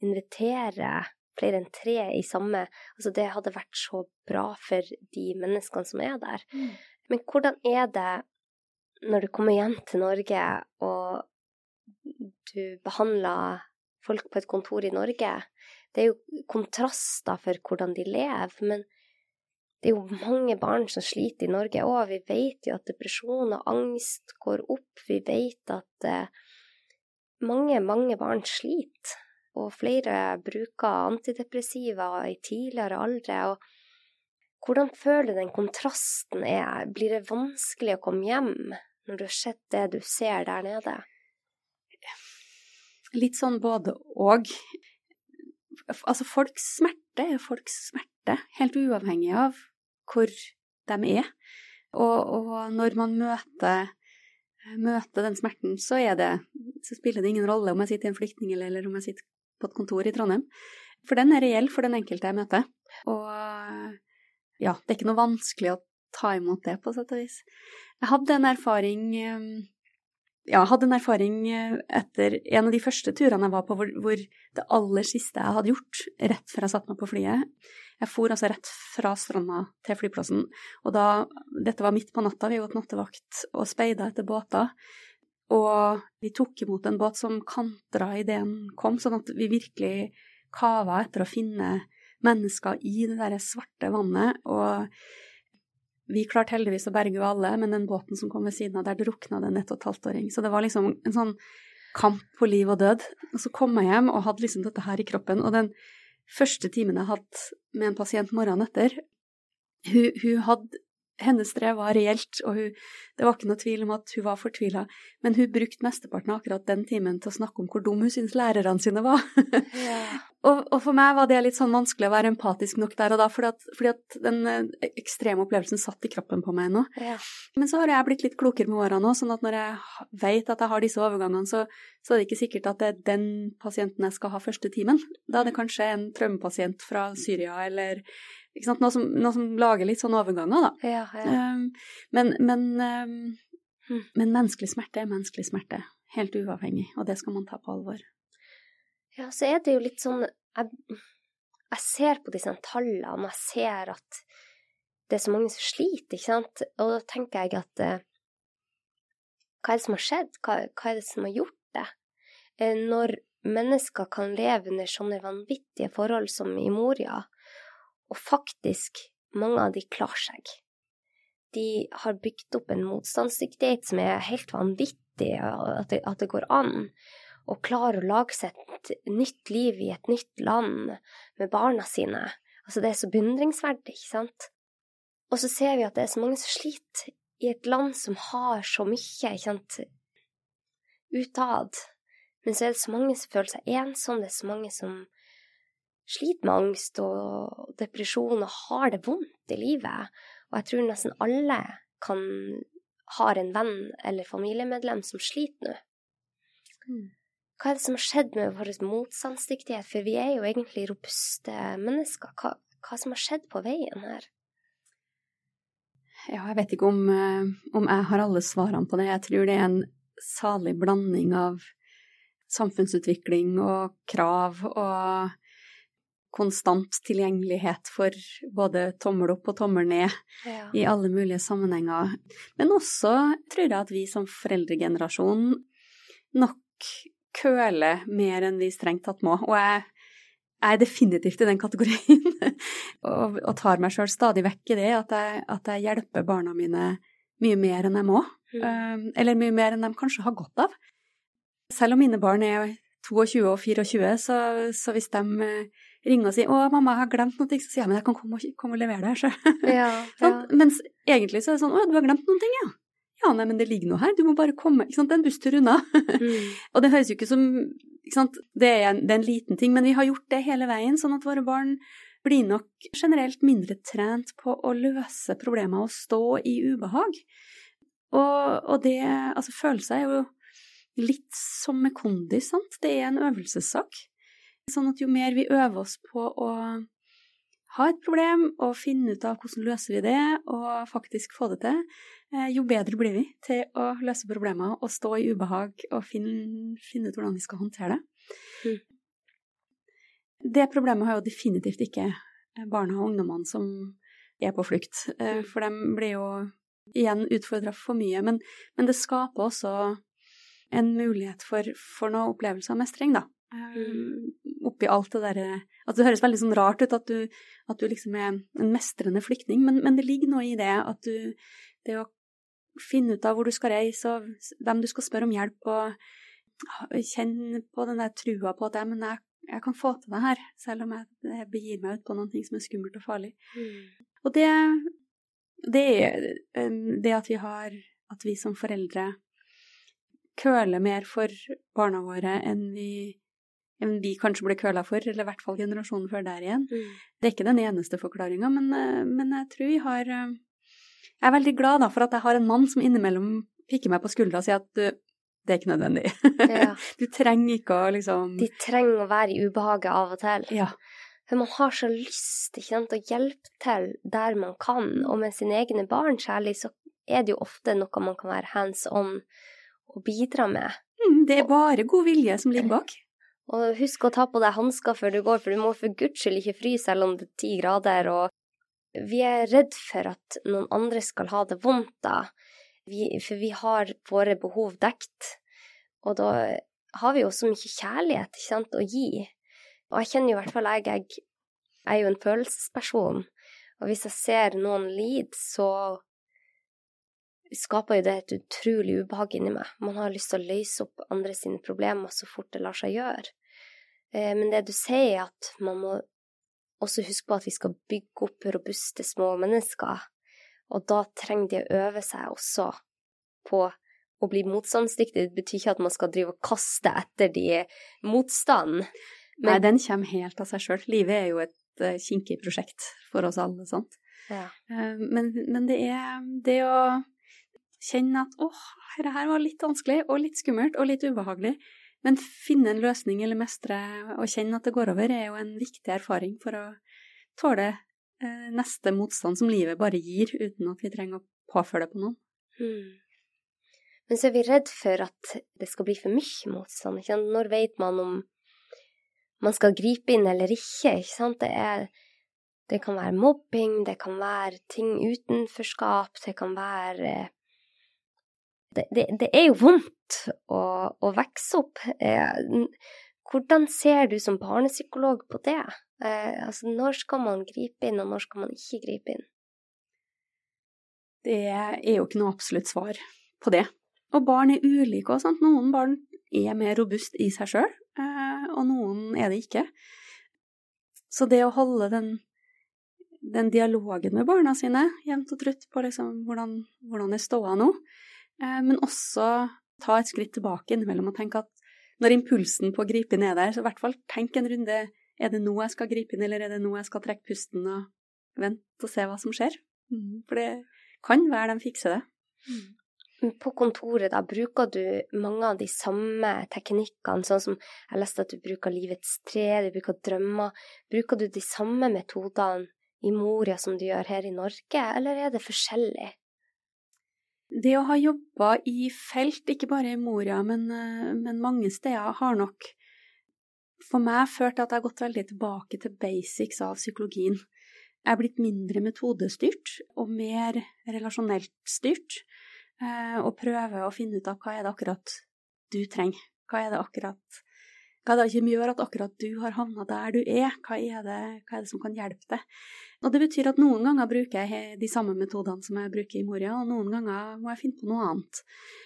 [SPEAKER 1] invitere flere enn tre i samme Altså, det hadde vært så bra for de menneskene som er der.
[SPEAKER 2] Mm.
[SPEAKER 1] Men hvordan er det når du kommer hjem til Norge, og du behandler folk på et kontor i Norge? Det er jo kontraster for hvordan de lever, men det er jo mange barn som sliter i Norge òg. Vi vet jo at depresjon og angst går opp. Vi vet at eh, mange, mange barn sliter. Og flere bruker antidepressiva i tidligere aldre. Og hvordan føler du den kontrasten er? Blir det vanskelig å komme hjem når du har sett det du ser der nede?
[SPEAKER 2] Litt sånn både og. Altså, folks smerte er folks smerte, helt uavhengig av hvor de er. Og, og når man møter, møter, den smerten, så, det, så spiller det ingen rolle om jeg sitter i en flyktning eller om jeg sitter på et kontor i Trondheim. For den er reell for den enkelte jeg møter. Og ja, det er ikke noe vanskelig å ta imot det, på sett og vis. Jeg hadde en erfaring ja, jeg hadde en erfaring eh, etter en av de første turene jeg var på, hvor, hvor, det aller siste jeg hadde gjort, rett før jeg satte meg på flyet Jeg for altså rett fra stranda til flyplassen, og da Dette var midt på natta, vi gått nattevakt og speida etter båter. Og vi tok imot en båt som kantra idet den kom, sånn at vi virkelig kava etter å finne mennesker i det der svarte vannet. og vi klarte heldigvis å berge alle, men den båten som kom ved siden av der, drukna det en ett og et halvt åring. Så det var liksom en sånn kamp på liv og død. Og så kom jeg hjem og hadde liksom dette her i kroppen. Og den første timen jeg hadde med en pasient morgenen etter, hun, hun hadde hennes strev var reelt, og hun, det var ikke noe tvil om at hun var fortvila, men hun brukte mesteparten av akkurat den timen til å snakke om hvor dum hun syntes lærerne sine var. Yeah. og, og, for meg var det litt sånn vanskelig å være empatisk nok der og da, fordi at, fordi at den eh, ekstreme opplevelsen satt i kroppen på meg ennå. Yeah. Men så har jeg blitt litt klokere med årene nå, sånn at når jeg vet at jeg har disse overgangene, så, så, er det ikke sikkert at det er den pasienten jeg skal ha første timen. Da er det kanskje en traumepasient fra Syria eller noe som, noe, som, lager litt sånne overganger, da.
[SPEAKER 1] Ja, ja.
[SPEAKER 2] Um, men, men, um, men, menneskelig smerte er menneskelig smerte. Helt uavhengig, og det skal man ta på alvor.
[SPEAKER 1] Ja, så er det jo litt sånn Jeg, jeg ser på disse tallene, og jeg ser at det er så mange som sliter, ikke sant, og da tenker jeg at uh, Hva er det som har skjedd? Hva, hva er det som har gjort det? Uh, når mennesker kan leve under sånne vanvittige forhold som i Moria, og faktisk, mange av de klarer seg. De har bygd opp en motstandsdyktighet som er helt vanvittig, at det, at det går an. Å klare å lage seg et nytt liv i et nytt land med barna sine. Altså, det er så beundringsverdig, ikke sant? Og så ser vi at det er så mange som sliter i et land som har så mye, ikke sant, utad. Men så er det så mange som føler seg ensomme, det er så mange som sliter med angst og depresjon og har det vondt i livet. Og jeg tror nesten alle kan har en venn eller familiemedlem som sliter nå. Mm. Hva er det som har skjedd med vår motstandsdyktighet, for vi er jo egentlig robuste mennesker. Hva, hva som har skjedd på veien her?
[SPEAKER 2] Ja, jeg vet ikke om, eh, om jeg har alle svarene på det. Jeg tror det er en salig blanding av samfunnsutvikling og krav og konstant tilgjengelighet for både tommel opp og tommel ned ja. i alle mulige sammenhenger. Men også tror jeg at vi som foreldregenerasjon nok køler mer enn vi strengt tatt må. Og jeg, jeg er definitivt i den kategorien. og, og, tar meg sjøl stadig vekk i det, at jeg, at jeg, hjelper barna mine mye mer enn jeg må. Mm. Um, eller mye mer enn de kanskje har godt av. Selv om mine barn er 22 og 24, så, så hvis de ringer og sier 'Å, mamma, jeg har glemt noe', så sier jeg 'Men jeg kan komme og, komme og levere det så. Ja, ja. Mens egentlig så er det sånn 'Å, du har glemt noen ting, ja'. Ja, nei, men det ligger noe her, du må bare komme. Ikke sant, det er en busstur unna. Mm. og det høres jo ikke som ikke sant, det er, en, det er en liten ting, men vi har gjort det hele veien, sånn at våre barn blir nok generelt mindre trent på å løse problemer og stå i ubehag. Og, og det Altså, følelser er jo litt som med kondis, sant. Det er en øvelsessak. Sånn at jo mer vi øver oss på å ha et problem og finne ut av hvordan løser vi det, og faktisk få det til, eh, jo bedre blir vi til å løse problemer og stå i ubehag og finne, finne ut hvordan vi skal håndtere det. Mm. Det problemet har jo definitivt ikke barna og ungdommene som er på flukt, eh,
[SPEAKER 1] Mm.
[SPEAKER 2] for de blir jo igjen utfordra for mye. Men, men, det skaper også en mulighet for, for noen opplevelser av mestring, da.
[SPEAKER 1] Mm.
[SPEAKER 2] Oppi alt det derre At det høres veldig sånn rart ut at du, at du liksom er en mestrende flyktning, men, men, det ligger noe i det at du Det å finne ut av hvor du skal reise, og hvem du skal spørre om hjelp, og kjenne på den der trua på at men jeg, jeg kan få til det her, selv om jeg, jeg begir meg ut på noe som er skummelt og farlig.
[SPEAKER 1] Mm.
[SPEAKER 2] Og det, det er det at vi har At vi som foreldre køler mer for barna våre enn vi, vi kanskje ble køla for, eller i hvert fall generasjonen før der igjen.
[SPEAKER 1] Mm.
[SPEAKER 2] Det er ikke den eneste forklaringa, men, men, jeg tror vi har Jeg er veldig glad da, for at jeg har en mann som innimellom pikker meg på skuldra og sier at du, det er ikke nødvendig.
[SPEAKER 1] Ja.
[SPEAKER 2] du trenger ikke å liksom
[SPEAKER 1] De trenger å være i ubehaget av og til.
[SPEAKER 2] Ja.
[SPEAKER 1] For man har så lyst ikke sant, å hjelpe til der man kan, og med sine egne barn særlig, så er det jo ofte noe man kan være hands on og bidra med.
[SPEAKER 2] Mm, det er bare god vilje som ligger bak.
[SPEAKER 1] Og husk å ta på deg hansker før du går, for du må for guds skyld ikke fryse selv om det er ti grader. Og vi er redd for at noen andre skal ha det vondt da, vi, for vi har våre behov dekt. Og da har vi jo så mye kjærlighet ikke sant, å gi. Og jeg kjenner jo i hvert fall jeg, jeg er jo en følelsesperson, og hvis jeg ser noen lide, så skaper jo det et utrolig ubehag inni meg. Man har lyst til å løse opp andre sine problemer så fort det lar seg gjøre. Eh, men det du sier, er at man må også huske på at vi skal bygge opp robuste små mennesker, og da trenger de å øve seg også på å bli motstandsdyktig. Det betyr ikke at man skal drive og kaste etter de motstanden.
[SPEAKER 2] Men, Nei, den kommer helt av seg sjøl. Livet er jo et uh, kinkig prosjekt for oss alle, sant.
[SPEAKER 1] Ja.
[SPEAKER 2] Uh, men, men, det er det å kjenne at åh, dette her var litt vanskelig og litt skummelt og litt ubehagelig, men finne en løsning eller mestre og kjenne at det går over, er jo en viktig erfaring for å tåle eh, neste motstand som livet bare gir, uten at vi trenger å påføre det på noen.
[SPEAKER 1] Mm. Men så er vi redd for at det skal bli for mye motstand. Ikke? Når vet man om man skal gripe inn eller ikke? ikke sant? Det, er, det kan være mobbing, det kan være ting utenforskap, det kan være Det, det, det er jo vondt å, å vokse opp. Hvordan ser du som barnepsykolog på det? Altså, når skal man gripe inn, og når skal man ikke gripe inn?
[SPEAKER 2] Det er jo ikke noe absolutt svar på det. Og barn er ulike òg, sant. Noen barn er mer robust i seg sjøl, og noen er det ikke. Så det å holde den, den dialogen med barna sine jevnt og trutt på liksom hvordan, hvordan er ståa nå, men også ta et skritt tilbake innimellom og tenke at når impulsen på å gripe inn er der, så i hvert fall tenk en runde. Er det nå jeg skal gripe inn, eller er det nå jeg skal trekke pusten og vente og se hva som skjer? For det kan være de fikser det.
[SPEAKER 1] På kontoret, da, bruker du mange av de samme teknikkene, sånn som jeg leste at du bruker livets tre, du bruker drømmer. Bruker du de samme metodene i Moria som du gjør her i Norge, eller er det forskjellig?
[SPEAKER 2] Det å ha jobba i felt, ikke bare i Moria, men, men mange steder, har nok for meg ført til at jeg har gått veldig tilbake til basics av psykologien. Jeg er blitt mindre metodestyrt og mer relasjonelt styrt og prøve å finne ut av hva er det akkurat du trenger. Hva er det akkurat Hva er det som gjør at akkurat du har havna der du er? Hva er, det, hva er det som kan hjelpe deg? Og det betyr at noen ganger bruker jeg de samme metodene som jeg bruker i Moria, og noen ganger må jeg finne på noe annet.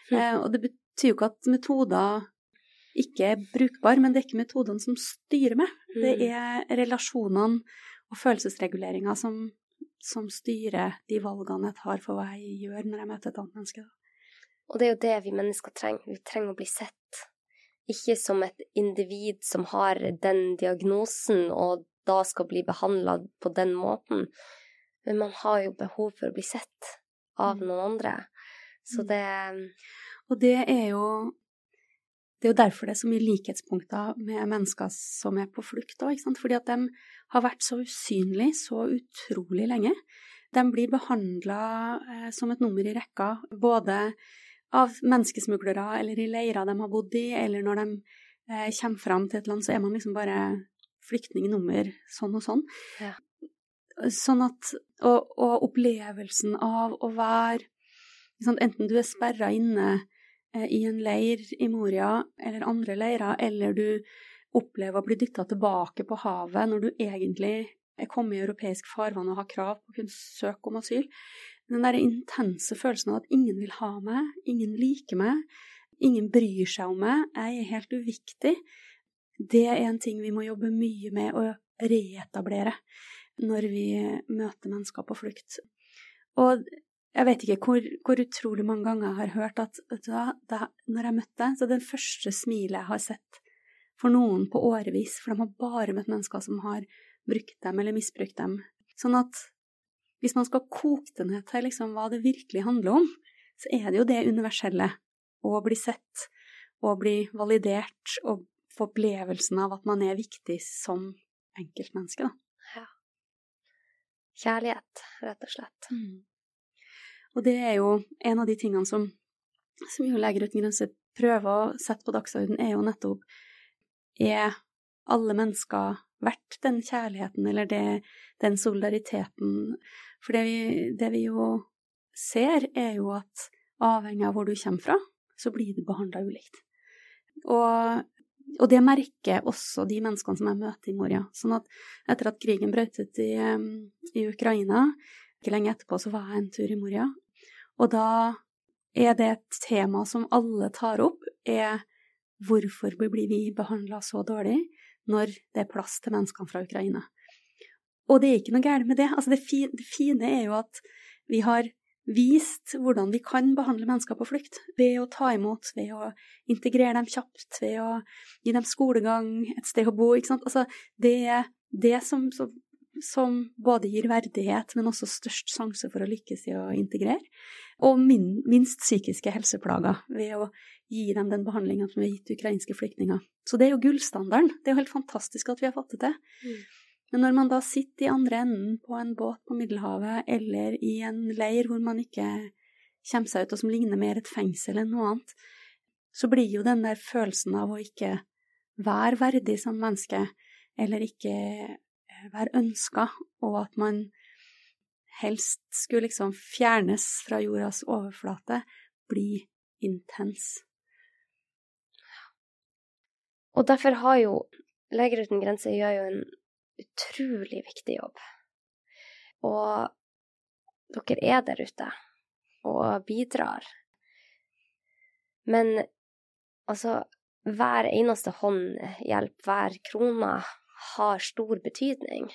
[SPEAKER 2] Mm. Eh, og det betyr jo ikke at metoder ikke er brukbare, men det er ikke metodene som styrer meg. Mm. Det er relasjonene og følelsesreguleringa som som styrer de valgene jeg tar for hva jeg gjør når jeg møter et annet menneske.
[SPEAKER 1] Og det er jo det vi mennesker trenger. Vi trenger å bli sett. Ikke som et individ som har den diagnosen og da skal bli behandla på den måten. Men man har jo behov for å bli sett av noen andre. Så det
[SPEAKER 2] Og det er jo det er jo derfor det er så mye likhetspunkter med mennesker som er på flukt òg, fordi at de har vært så usynlige så utrolig lenge. De blir behandla eh, som et nummer i rekka, både av menneskesmuglere eller i leirer de har bodd i, eller når de eh, kommer fram til et land, så er man liksom bare flyktning nummer sånn og sånn.
[SPEAKER 1] Ja.
[SPEAKER 2] Sånn at og, og, opplevelsen av å være liksom, Enten du er sperra inne eh, i en leir i Moria eller andre leirer, eller du opplever å bli dytta tilbake på havet når du egentlig er kommet i europeisk farvann og har krav på å kunne søke om asyl. Den der intense følelsen av at ingen vil ha meg, ingen liker meg, ingen bryr seg om meg, jeg er helt uviktig, det er en ting vi må jobbe mye med å reetablere når vi møter mennesker på flukt. Og jeg vet ikke hvor, hvor utrolig mange ganger jeg har hørt at vet da, når jeg møtte deg, så er det første smilet jeg har sett for noen på årevis, for de har bare møtt mennesker som har brukt dem eller misbrukt dem. Sånn at hvis man skal koke det ned til liksom hva det virkelig handler om, så er det jo det universelle. Å bli sett, å bli validert, og få opplevelsen av at man er viktig som enkeltmenneske, da.
[SPEAKER 1] Ja. Kjærlighet, rett og slett.
[SPEAKER 2] Mm. Og det er jo en av de tingene som, som jo Leger uten grenser prøver å sette på dagsordenen, er jo nettopp Er alle mennesker verdt den kjærligheten eller det, den solidariteten? For det vi, det vi jo ser, er jo at avhengig av hvor du kommer fra, så blir du behandla ulikt. Og og det merker også de menneskene som jeg møter i Moria. Sånn at etter at krigen brøt ut i, i, Ukraina, ikke lenge etterpå så var jeg en tur i Moria. Og da er det et tema som alle tar opp, er hvorfor blir vi behandla så dårlig når det er plass til menneskene fra Ukraina? Og det er ikke noe galt med det. Altså det, fine, det fine er jo at vi har vist hvordan vi kan behandle mennesker på flukt, ved å ta imot, ved å integrere dem kjapt, ved å gi dem skolegang, et sted å bo, ikke sant. Altså, det er det som, som, som, både gir verdighet, men også størst sjanse for å lykkes i å integrere, og min, minst psykiske helseplager, ved å gi dem den behandlinga som vi har gitt ukrainske flyktninger. Så det er jo gullstandarden. Det er jo helt fantastisk at vi har fått det til. Mm. Men når man da sitter i andre enden på en båt på Middelhavet, eller i en leir hvor man ikke kommer seg ut, og som ligner mer et fengsel enn noe annet, så blir jo den der følelsen av å ikke være verdig som menneske, eller ikke eh, være ønska, og at man helst skulle liksom fjernes fra jordas overflate, bli intens.
[SPEAKER 1] Og derfor har jo Leger uten grenser gjør jo en utrolig viktig jobb. Og dere er der ute og bidrar. Men altså, hver eneste hånd, hjelp, hver krone, har stor betydning.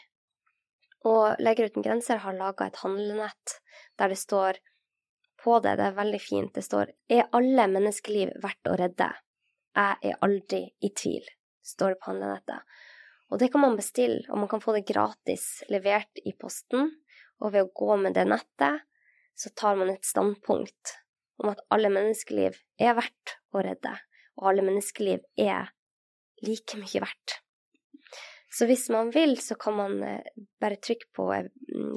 [SPEAKER 1] Og Leger uten grenser har laga et handlenett der det står på det, det er veldig fint, det står 'Er alle menneskeliv verdt å redde?' Jeg er aldri i tvil, står det på handlenettet. Og det kan man bestille, og man kan få det gratis levert i posten. Og ved å gå med det nettet, så tar man et standpunkt om at alle menneskeliv er verdt å redde, og alle menneskeliv er like mye verdt. Så hvis man vil, så kan man eh, bare trykke på eh,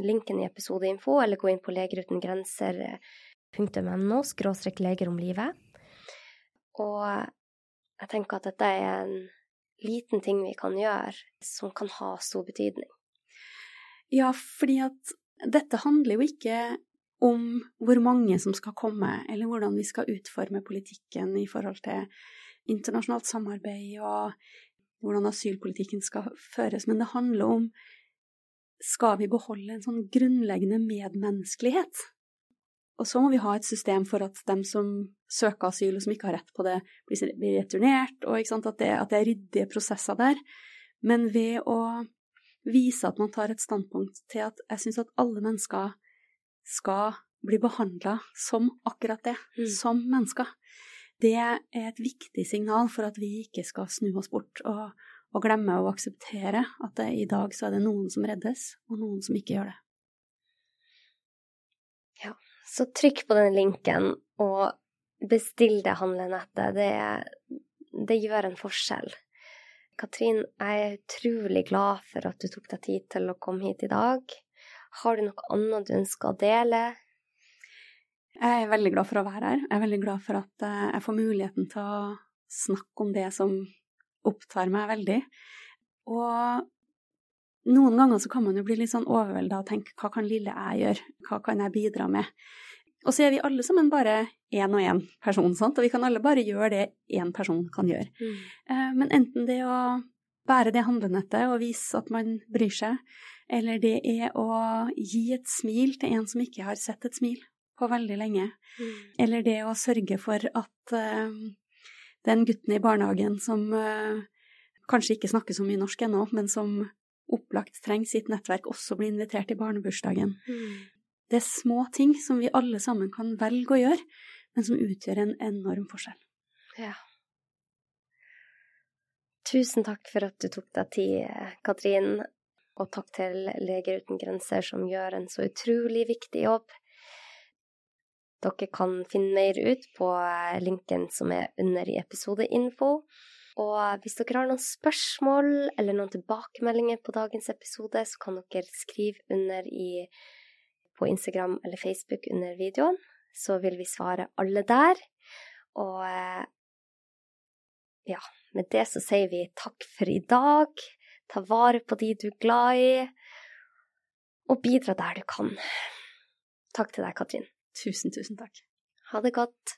[SPEAKER 1] linken i episodeinfo, eller gå inn på legerutenGrenser.no, skråstrek leger om livet. Og jeg tenker at dette er en liten ting vi kan gjøre som kan ha stor betydning.
[SPEAKER 2] Ja, fordi at dette handler jo ikke om hvor mange som skal komme, eller hvordan vi skal utforme politikken i forhold til internasjonalt samarbeid og hvordan asylpolitikken skal føres, men det handler om skal vi beholde en sånn grunnleggende medmenneskelighet og så må vi ha et system for at dem som søker asyl og som ikke har rett på det, blir returnert, og at det, at det, er ryddige prosesser der. Men ved å vise at man tar et standpunkt til at jeg syns at alle mennesker skal bli behandla som akkurat det, mm. som mennesker, det er et viktig signal for at vi ikke skal snu oss bort og, og glemme å akseptere at det, i dag så er det noen som reddes, og noen som ikke gjør det.
[SPEAKER 1] Så trykk på den linken og bestill det handlenettet. Det, det gjør en forskjell. Katrin, jeg er utrolig glad for at du tok deg tid til å komme hit i dag. Har du noe annet du ønsker å dele?
[SPEAKER 2] Jeg er veldig glad for å være her. Jeg er veldig glad for at eh, jeg får muligheten til å snakke om det som opptar meg veldig. Og noen ganger så kan man jo bli litt sånn overvelda og tenke hva kan lille jeg gjøre, hva kan jeg bidra med? Og så er vi alle sammen bare én og én person, sant? og vi kan alle bare gjøre det én person kan gjøre. Mm. Eh, men enten det å bære det handlenettet og vise at man bryr seg, eller det er å gi et smil til en som ikke har sett et smil på veldig lenge, mm. eller det å sørge for at uh, den gutten i barnehagen som uh, kanskje ikke snakker så mye norsk ennå, men som opplagt trenger sitt nettverk, også blir invitert i barnebursdagen. Mm. Det er små ting som vi alle sammen kan velge å gjøre, men som utgjør en enorm forskjell.
[SPEAKER 1] Ja. Tusen takk for at du tok deg tid, Katrin, og takk til Leger uten grenser, som gjør en så utrolig viktig jobb. Dere kan finne mer ut på linken som er under i episodeinfo. Og hvis dere har noen spørsmål eller noen tilbakemeldinger på dagens episode, så kan dere skrive under i, på Instagram eller Facebook under videoen. Så vil vi svare alle der. Og ja, med det så sier vi takk for i dag. Ta vare på de du er glad i, og bidra der du kan. Takk til deg, Katrin.
[SPEAKER 2] Tusen, tusen takk.
[SPEAKER 1] Ha det godt.